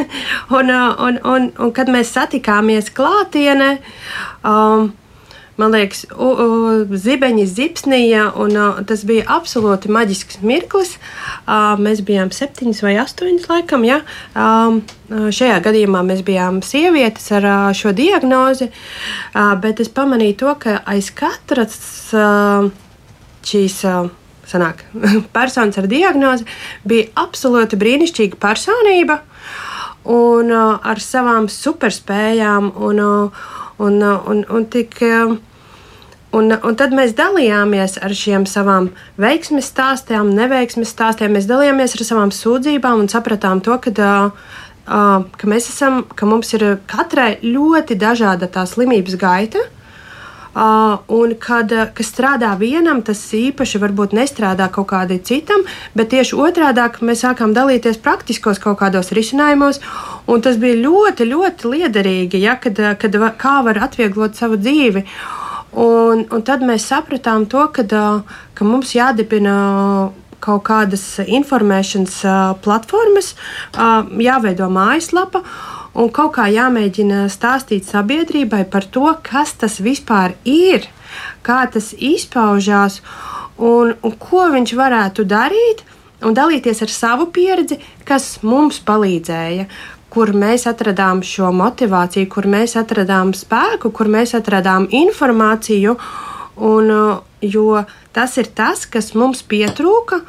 un, un, un, un kad mēs satikāmies klātienē, um, man liekas, u, u, zibeņi zipsnīja, un uh, tas bija absolūti maģisks mirklis. Uh, mēs bijām septiņas vai astoņas laikam, ja. Um, šajā gadījumā mēs bijām sievietes ar uh, šo diagnozi, uh, bet es pamanīju to, ka aiz katras uh, šīs. Uh, sanāk, personas ar diagnozi, bija absolūti brīnišķīga personība un uh, ar savām superspējām. Un, uh, un, uh, un, un, tik, uh, un, un tad mēs dalījāmies ar šiem savām veiksmes stāstiem, neveiksmes stāstiem. Mēs dalījāmies ar savām sūdzībām un sapratām to, ka, uh, uh, ka mēs esam, ka mums ir katrai ļoti dažāda tā slimības gaita. Uh, un kad kas strādā vienam, tas īpaši varbūt nestrādā kaut kādam citam, bet tieši otrādi mēs sākām dalīties praktiskos kaut kādos risinājumos. Un tas bija ļoti, ļoti liederīgi, ja, kad, kad kā var atvieglot savu dzīvi. Un, un tad mēs sapratām to, kad, ka mums jādibina kaut kādas informēšanas platformas, jāveido mājaslapa un kaut kā jāmēģina stāstīt sabiedrībai par to, kas tas vispār ir, kā tas izpaužās un, un ko viņš varētu darīt, un dalīties ar savu pieredzi, kas mums palīdzēja. Kur mēs atradām šo motivāciju, kur mēs atradām spēku, kur mēs atradām informāciju. Un, jo tas ir tas, kas mums pietrūka,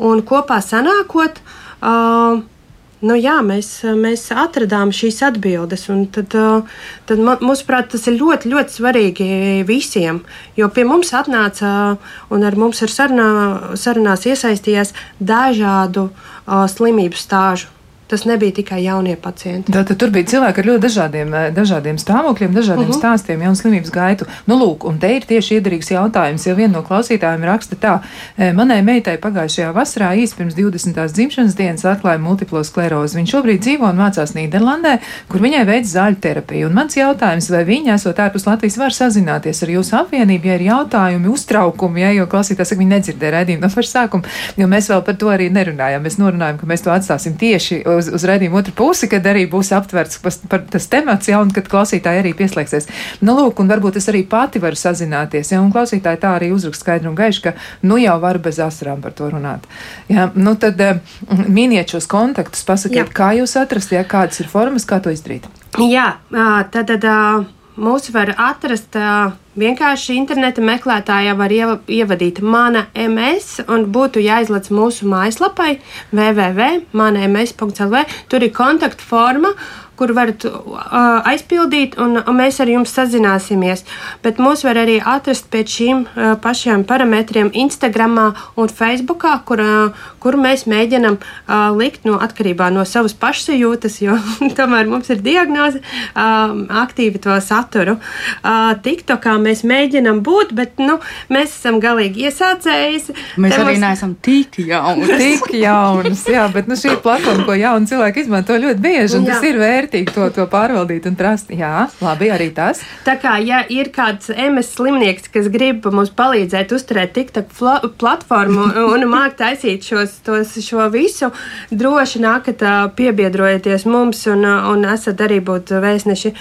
un kopā sanākot, uh, nu, jā, mēs, mēs atradām šīs atbildes. Tad, tad mūsuprāt, tas ir ļoti, ļoti svarīgi visiem. Jo pie mums atnāca un ar mums ir sarunā, sarunās iesaistījās dažādu uh, slimību stāžu Tas nebija tikai jaunie pacienti. Tātad tur bija cilvēki ar ļoti dažādiem, eh, dažādiem stāvokļiem, dažādiem uh mhm. -huh. stāstiem, jau slimības gaitu. Nu, lūk, un te ir tieši iederīgs jautājums, jo viena no klausītājiem raksta tā, eh, manai meitai pagājušajā vasarā īsi pirms 20. dzimšanas dienas atklāja multiplo sklerozi. Viņa šobrīd dzīvo un mācās Nīderlandē, kur viņai veids zāļu terapiju. Un mans jautājums, vai viņa, esot ārpus Latvijas, var sazināties ar jūsu apvienību, ja ir jautājumi, uztraukumi, ja, jo klausītājs saka, viņi nedzirdēja redzējumu no paša sākuma, jo mēs vēl par to arī nerunājām. Mēs norunājām, ka mēs to atstāsim tieši uz, uz redzējumu otru pusi, kad arī būs aptverts pas, par tas temats, ja, un kad klausītāji arī pieslēgsies. Nu, lūk, un varbūt es arī pati varu sazināties, ja, un klausītāji tā arī uzrakst skaidru un gaišu, ka nu jau var bez asarām par to runāt. Ja, nu tad uh, miniet šos kontaktus, pasakiet, Jā. kā jūs atrast, ja kādas ir formas, kā to izdarīt. Jā, tad. tad uh Mūs var atrast vienkārši interneta meklētājā, var ievadīt mana MS un būtu jāizlaiž mūsu mājaslapai www.manams.lv. Tur ir kontaktforma, kur varat uh, aizpildīt, un, un mēs ar jums sazināsimies. Bet mūs var arī atrast pēc šīm uh, pašiem parametriem Instagram un Facebook, kur, uh, kur mēs mēģinam likt no atkarībā no savas pašsajūtas, jo tomēr mums ir diagnoze, uh, aktīvi to saturu. TikTokā mēs mēģinam būt, bet nu, mēs esam galīgi iesācējis. Mēs arī mums... neesam tik jauni. tik jaunas, jā, bet nu, šī platforma, ko jauni cilvēki izmanto ļoti bieži, un jā. tas ir vērtīgi to, to pārvaldīt un prast. Jā, labi, arī tas. Tā kā, ja ir kāds MS slimnieks, kas grib mums palīdzēt uzturēt TikTok platformu un māk taisīt šos, tos, šo visu, droši nākat piebiedrojieties mums un, un esat arī būt vēstneši.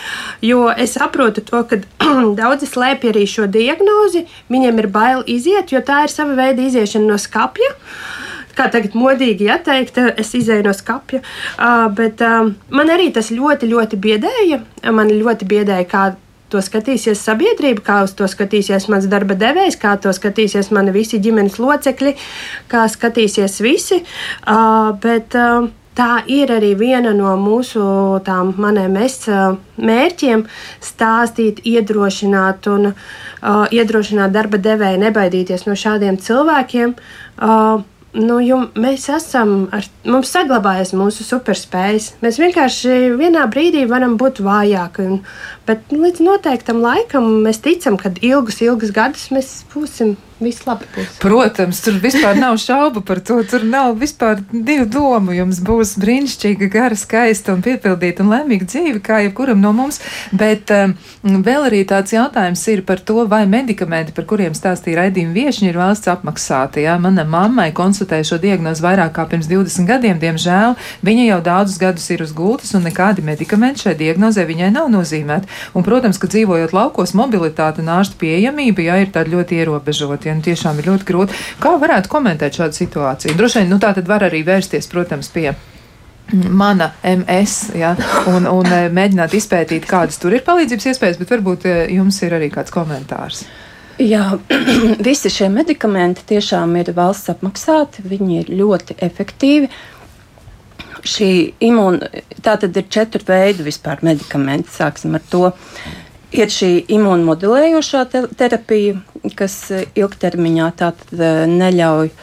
Jo es saprotu to, ka daudzi slēpj arī šo diagnozi, viņiem ir bail iziet, jo tā ir sava veida iziešana no skapja kā tagad modīgi ieteikt, es izēju no skapja. Uh, bet uh, man arī tas ļoti, ļoti biedēja. Man ļoti biedēja, kā to skatīsies sabiedrība, kā uz to skatīsies mans darba devējs, kā to skatīsies mani visi ģimenes locekļi, kā skatīsies visi. Uh, bet, uh, Tā ir arī viena no mūsu maniem mērķiem - stāstīt, iedrošināt un uh, iedrošināt darba devēju nebaidīties no šādiem cilvēkiem. Uh, nu, mēs esam, ar, mums saglabājas mūsu superspējas. Mēs vienkārši vienā brīdī varam būt vājāki, un, bet līdz noteiktam laikam mēs ticam, ka ilgus, ilgus gadus mēs būsim viss labi būs. Protams, tur vispār nav šaubu par to. Tur nav vispār divu domu. Jums būs brīnišķīga, gara, skaista un piepildīta un laimīga dzīve, kā jebkuram no mums. Bet um, vēl arī tāds jautājums ir par to, vai medikamenti, par kuriem stāstīja raidījuma viešņi, ir valsts apmaksāti. Jā? Mana mammai konsultēja šo diagnozi vairāk kā pirms 20 gadiem. Diemžēl viņa jau daudzus gadus ir uz gultas un nekādi medikamenti šai diagnozē viņai nav nozīmēti. Un, protams, ka dzīvojot laukos, mobilitāte un ārstu pieejamība jā, ir tāda ļoti ierobežota un tiešām ir ļoti grūti. Kā varētu komentēt šādu situāciju? Droši vien, nu tā tad var arī vērsties, protams, pie mana MS, ja, un, un e, mēģināt izpētīt, kādas tur ir palīdzības iespējas, bet varbūt e, jums ir arī kāds komentārs. Jā, visi šie medikamenti tiešām ir valsts apmaksāti, viņi ir ļoti efektīvi. Šī imūna, tā tad ir četri veidi vispār medikamenti, sāksim ar to. Ir šī imūnmodulējošā te terapija, kas e, ilgtermiņā e, neļauj e,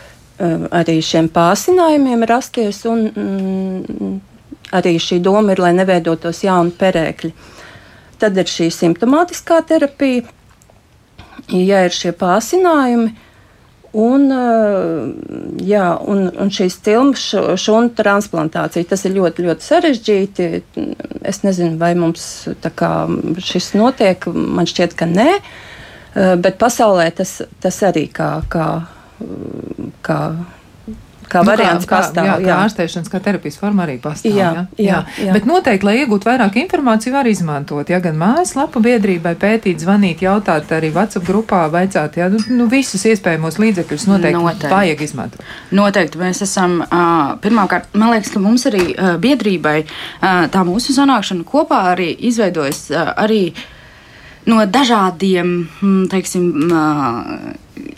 arī šiem pārsinājumiem rasties, un mm, arī šī doma ir, lai neveidotos jauni perēkļi. Tad ir šī simptomātiskā terapija, ja ir šie pārsinājumi, Un, jā, un, un šīs cilmes šūnu transplantācija, tas ir ļoti, ļoti sarežģīti. Es nezinu, vai mums kā, šis notiek, man šķiet, ka nē, bet pasaulē tas, tas arī kā, kā, kā kā nu, variants kā, pastāv. Jā, jā. kā ārstēšanas, kā terapijas forma arī pastāv. Jā, jā, jā, jā. Bet noteikti, lai iegūtu vairāk informāciju, var izmantot. Ja gan mājaslapu biedrībai pētīt, zvanīt, jautāt arī WhatsApp grupā, vaicāt, ja nu, nu visus iespējamos līdzekļus noteikti, noteikti vajag izmantot. Noteikti mēs esam, pirmkārt, man liekas, ka mums arī biedrībai tā mūsu sanākšana kopā arī izveidojas arī no dažādiem, hm, teiksim,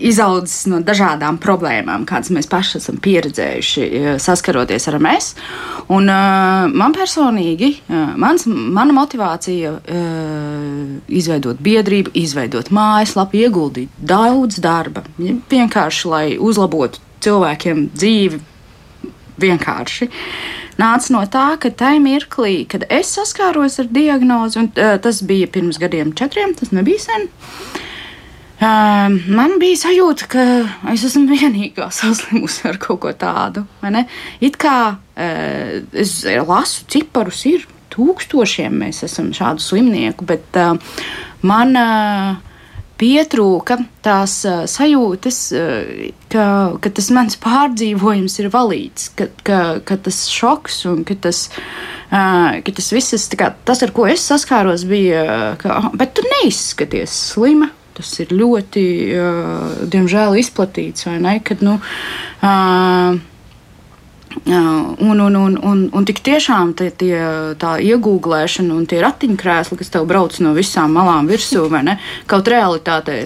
izaudzis no dažādām problēmām, kādas mēs paši esam pieredzējuši, saskaroties ar mēs. Un, man personīgi, mans, mana motivācija izveidot biedrību, izveidot mājaslapu, ieguldīt daudz darba, vienkārši lai uzlabotu cilvēkiem dzīvi. Vienkārši nāca no tā, ka tajā mirklī, kad es saskāros ar diagnozi, un uh, tas bija pirms gadiem, četriem, tas nebija sen. Uh, man bija sajūta, ka es esmu vienīgā saslimusi ar kaut ko tādu. It kā uh, es lasu ciparus, ir tūkstošiem mēs esam šādu slimnieku, bet uh, man. Uh, pietrūka tās uh, sajūtas, uh, ka, ka tas mans pārdzīvojums ir valīts, ka, ka, ka tas šoks un ka tas, uh, ka tas viss, kā, tas, ar ko es saskāros, bija, ka, bet tu neizskaties slima. Tas ir ļoti, diemžēl, izplatīts, vai ne? Kad, nu, uh, Un, un, un, un, un tik tiešām tie, tie, tā iegūglēšana un tie ratiņkrēsli, kas tev brauc no visām malām virsū, vai ne? Kaut realitātē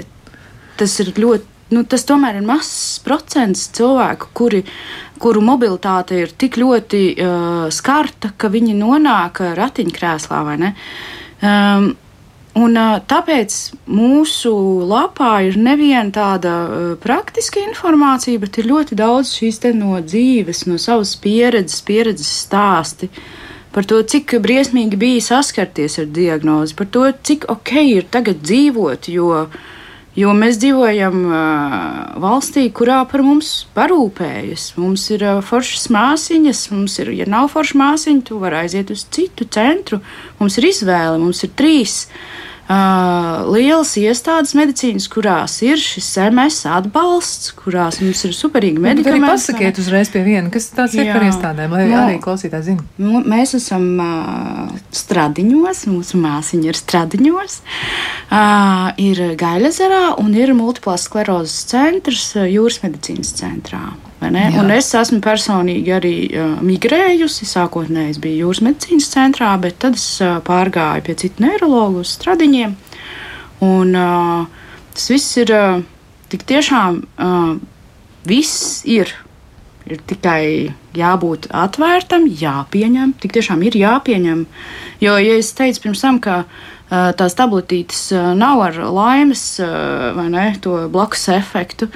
tas ir ļoti nu, tas tomēr ir mazs procents cilvēku, kuri, kuru mobilitāte ir tik ļoti uh, skarta, ka viņi nonāk ratiņkrēslā vai ne. Um, Un, tāpēc mūsu lapā ir neviena tāda praktiska informācija, bet ir ļoti daudz šīs no dzīves, no savas pieredzes, pieredzes stāsti par to, cik briesmīgi bija saskarties ar diagnozi, par to, cik ok ir tagad dzīvot, jo uh, Jo mēs dzīvojam uh, valstī, kurā par mums parūpējas. Mums ir uh, foršas māsīņas, mums ir, ja nav forša māsīņa, tu vari aiziet uz citu centru. Mums ir izvēle, mums ir trīs. Uh, uh, lielas iestādes medicīnas, kurās ir šis MS atbalsts, kurās mums ir superīgi medikamenti. Arī pasakiet uzreiz pie viena, kas tāds ir par iestādēm, lai no, arī klausītāji zina. Nu, mēs esam uh, stradiņos, mūsu māsiņa ir stradiņos, uh, ir Gaļazarā un ir multiplās sklerozes centrs jūras medicīnas centrā. Un es esmu personīgi arī uh, migrējusi. Sākotnēji es biju jūras medicīnas centrā, bet tad es uh, pārgāju pie citu neiroloģu uz stradiņiem. Un, uh, tas viss ir uh, tik tiešām uh, viss ir. Ir tikai jābūt atvērtam, jāpieņem. Tik tiešām ir jāpieņem. Jo, ja es teicu pirms tam, ka uh, tās tabletītes uh, nav ar laimes uh, vai ne, to blakus efektu,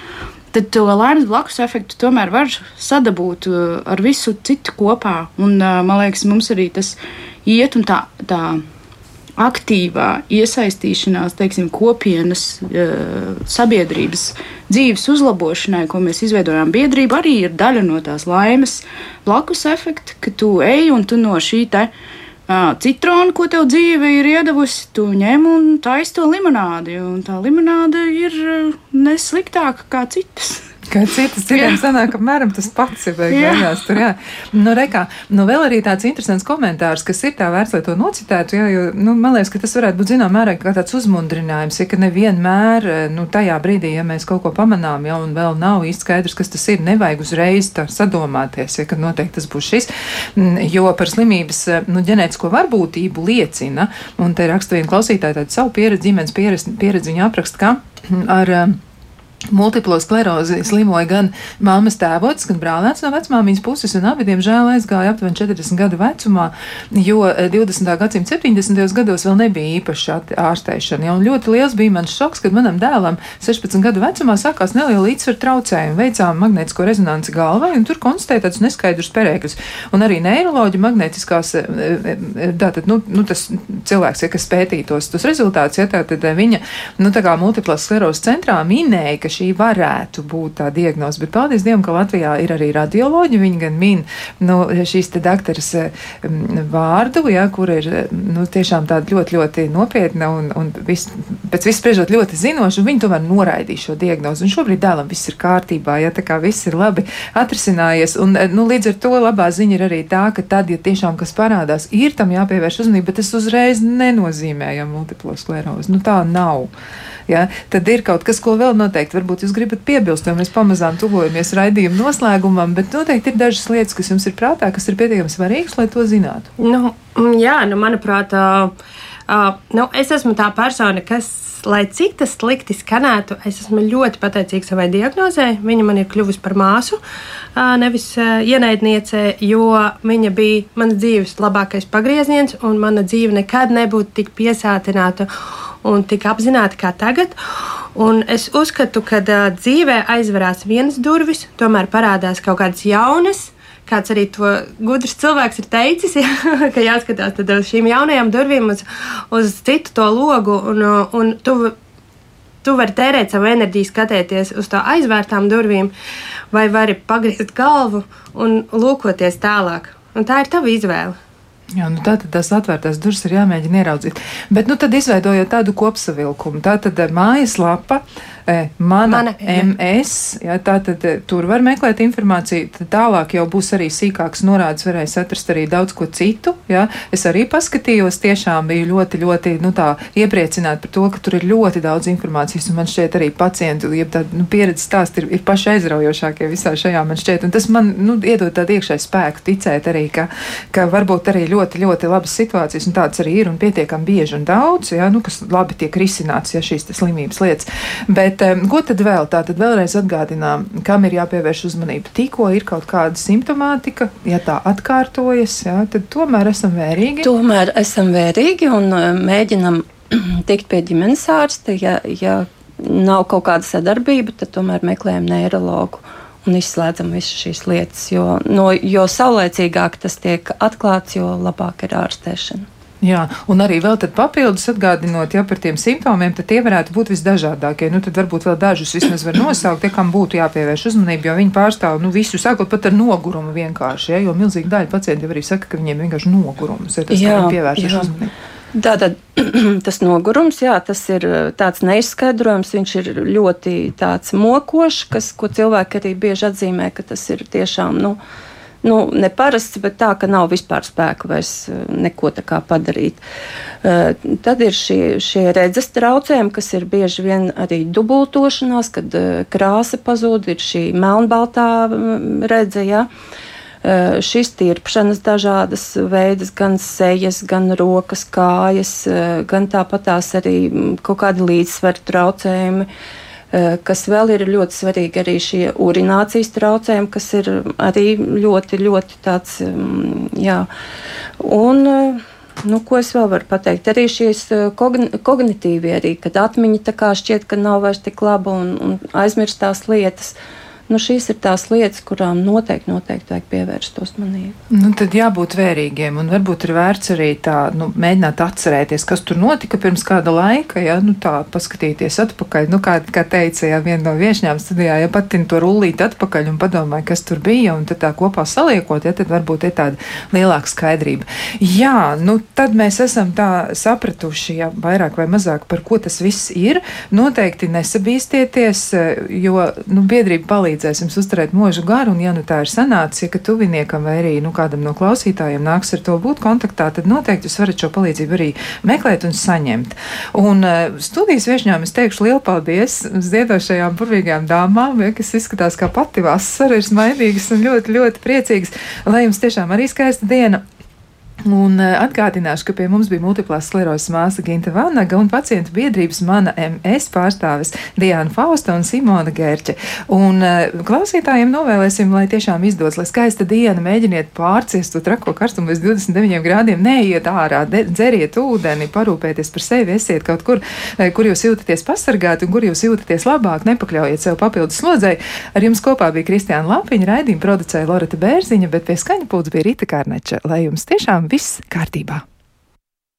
tad to laimes blakus efektu tomēr var sadabūt uh, ar visu citu kopā. Un, uh, man liekas, mums arī tas iet un tā. tā aktīvā iesaistīšanās, teiksim, kopienas, uh, sabiedrības dzīves uzlabošanai, ko mēs izveidojām biedrību, arī ir daļa no tās laimes blakus efekta, ka tu ej un tu no šī te citronu, ko tev dzīve ir iedavusi, tu ņem un taisi to limonādi. Un tā limonāde ir nesliktāka kā citas. Kā citas citiem sanāk, apmēram tas pats ir beigās. Tur, jā. Nu, rekā, nu, vēl arī tāds interesants komentārs, kas ir tā vērts, lai to nocitētu, jā, jo, nu, man liekas, ka tas varētu būt, zinām, mērā kā tāds uzmundrinājums, ja, ka nevienmēr, nu, tajā brīdī, ja mēs kaut ko pamanām, jau un vēl nav īsti skaidrs, kas tas ir, nevajag uzreiz tā sadomāties, ja, ka noteikti tas būs šis, jo par slimības, nu, ģenētisko varbūtību liecina, un te raksta viena klausītāja tādu savu pieredzi, ģimenes pieredzi, pieredzi viņa apraksta, ka ar Multiplo sklerozi slimoja gan māmas tēvots, gan brālēns no vecmāmiņas puses, un abi, diemžēl, aizgāja aptuveni 40 gadu vecumā, jo 20. Eh, gadsimta 70. gados vēl nebija īpaša ārstēšana. Ja, ļoti liels bija mans šoks, kad manam dēlam 16 gadu vecumā sākās neliela līdzsvaru traucējumi. Veicām magnētisko rezonanci galvai, un tur konstatēja tādus neskaidrus perēkļus. Un arī neiroloģi magnētiskās, eh, eh, tātad, nu, nu tas cilvēks, ja, kas pētītos tos rezultātus, ja tātad viņa, nu, tā kā multiplās sklerozes centrā minēja, ka šī varētu būt tā diagnoze. Bet paldies Dievam, ka Latvijā ir arī radioloģi. Viņi gan min nu, šīs te daktaras vārdu, ja, kur ir nu, tiešām tāda ļoti, ļoti nopietna un, un vis, pēc visu spriežot ļoti zinoša, un viņi tomēr noraidīja šo diagnozi. Un šobrīd dēlam viss ir kārtībā, ja tā kā viss ir labi atrisinājies. Un, nu, līdz ar to labā ziņa ir arī tā, ka tad, ja tiešām kas parādās, ir tam jāpievērš uzmanība, bet tas uzreiz nenozīmē, ja multiplo sklerozi. Nu, tā nav ja, tad ir kaut kas, ko vēl noteikti varbūt jūs gribat piebilst, jo mēs pamazām tuvojamies raidījuma noslēgumam, bet noteikti ir dažas lietas, kas jums ir prātā, kas ir pietiekami svarīgas, lai to zinātu. Nu, jā, nu, manuprāt, uh, uh, nu, es esmu tā persona, kas lai cik tas slikti skanētu, es esmu ļoti pateicīga savai diagnozē. Viņa man ir kļuvusi par māsu, nevis ienaidniece, jo viņa bija manas dzīves labākais pagrieziens, un mana dzīve nekad nebūtu tik piesātināta un tik apzināti kā tagad. Un es uzskatu, ka uh, dzīvē aizverās vienas durvis, tomēr parādās kaut kādas jaunas. Kāds arī to gudrs cilvēks ir teicis, ja, ka jāskatās uz šīm jaunajām durvīm, uz, uz citu to logu. Un, un tu, tu vari tērēt savu enerģiju, skatoties uz to aizvērtām durvīm, vai vari pagriezt galvu un lūkoties tālāk. Un tā ir tava izvēle. Jā, nu tā tad tās atvērtās durvis ir jāmēģina ieraudzīt. Bet, nu, tad izveidojot tādu kopsavilkumu, tā tad eh, mājaslapa, mana, Mana MS. Jā, tā tad e, tur var meklēt informāciju. Tad tālāk jau būs arī sīkāks norādes, varēs atrast arī daudz ko citu. Jā. Es arī paskatījos, tiešām biju ļoti, ļoti nu, iepriecināta par to, ka tur ir ļoti daudz informācijas. Man šķiet, arī pacientu tāda, nu, pieredzes stāsti ir, ir paši aizraujošākie visā šajā man šķiet. Un tas man nu, iedod tādu iekšēju spēku ticēt arī, ka, ka varbūt arī ļoti, ļoti labas situācijas, un tādas arī ir un pietiekami bieži un daudz, jā, nu, kas labi tiek risināts, ja šīs slimības lietas. Bet Bet ko tad vēl? Tā tad vēlreiz atgādinām, kam ir jāpievērš uzmanība. Tikko ir kaut kāda simptomātika, ja tā atkārtojas, jā, tad tomēr esam vērīgi. Tomēr esam vērīgi un uh, mēģinam tikt pie ģimenes ārsta. Ja, ja nav kaut kāda sadarbība, tad tomēr meklējam neiroloģu un izslēdzam visas šīs lietas. Jo, no, jo saulēcīgāk tas tiek atklāts, jo labāk ir ārstēšana. Jā, un arī vēl papildus atgādinot ja, par tiem simptomiem, tad tie varētu būt visdažādākie. Nu, tad varbūt vēl dažus vismaz var nosaukt, tie, kam būtu jāpievērš uzmanība, jo viņi pārstāv nu, visu, sākot pat ar nogurumu vienkārši. Ja, jo milzīgi daļa pacienti arī saka, ka viņiem vienkārši nogurums ir tas, jā, kam pievēršas uzmanība. Tātad tas nogurums, jā, tas ir uh, tāds neizskaidrojams, viņš ir ļoti tāds mokošs, kas, ko cilvēki arī bieži atzīmē, ka tas ir tiešām, nu, nu, neparasts, bet tā, ka nav vispār spēka vairs uh, neko tā kā padarīt. Uh, tad ir šie, šie redzes traucējumi, kas ir bieži vien arī dubultošanās, kad krāsa pazūd, ir šī melnbaltā mm, redze. Ja? Eh, šīs tirpšanas dažādas veidas, gan sejas, gan rokas, kājas, eh, gan tāpatās arī mm, kaut kādi līdzsvaru traucējumi eh, kas vēl ir ļoti svarīgi, arī šie urinācijas traucējumi, kas ir arī ļoti, ļoti tāds, mm, jā. Un, nu, ko es vēl varu pateikt? Arī šīs kogn kognitīvie, arī, kad atmiņa tā kā šķiet, ka nav vairs tik laba un, un aizmirstās lietas. Uh, Nu, šīs ir tās lietas, kurām noteikti, noteikti vajag pievērst uzmanību. Nu, tad jābūt vērīgiem, un varbūt ir vērts arī tā, nu, mēģināt atcerēties, kas tur notika pirms kāda laika, ja nu, tā paskatīties atpakaļ. Nu, kā, kā teica, ja viena no viešņām studijā, ja patin to rullīt atpakaļ un padomāja, kas tur bija, un tad tā kopā saliekot, ja tad varbūt ir tāda lielāka skaidrība. Jā, nu, tad mēs esam tā sapratuši, ja vairāk vai mazāk par ko tas viss ir. Noteikti nesabīstieties, jo, nu, biedrība palīdz palīdzēs jums uzturēt mūžu garu, un ja nu tā ir sanācis, ja ka tuviniekam vai arī nu, kādam no klausītājiem nāks ar to būt kontaktā, tad noteikti jūs varat šo palīdzību arī meklēt un saņemt. Un uh, studijas viešņām es teikšu lielu paldies ziedošajām burvīgajām dāmām, ja, kas izskatās kā pati vasara, ir smaidīgas un ļoti, ļoti priecīgas, lai jums tiešām arī skaista diena. Un eh, atgādināšu, ka pie mums bija multiplās sklerozes māsa Ginta Vanaga un pacientu biedrības mana MS pārstāvis Diana Fausta un Simona Gērķe. Un uh, klausītājiem novēlēsim, lai tiešām izdodas, lai skaista diena, mēģiniet pārciest to trako karstumu līdz 29 grādiem, neiet ārā, dzeriet ūdeni, parūpēties par sevi, esiet kaut kur, eh, kur jūs jūtaties pasargāti un kur jūs jūtaties labāk, nepakļaujiet sev papildus slodzei. Ar jums kopā bija Kristiāna Lapiņa, raidījuma producēja Loreta Bērziņa, bet pie skaņa pūles bija Rita Kārneča. Lai jums tiešām viss kārtībā.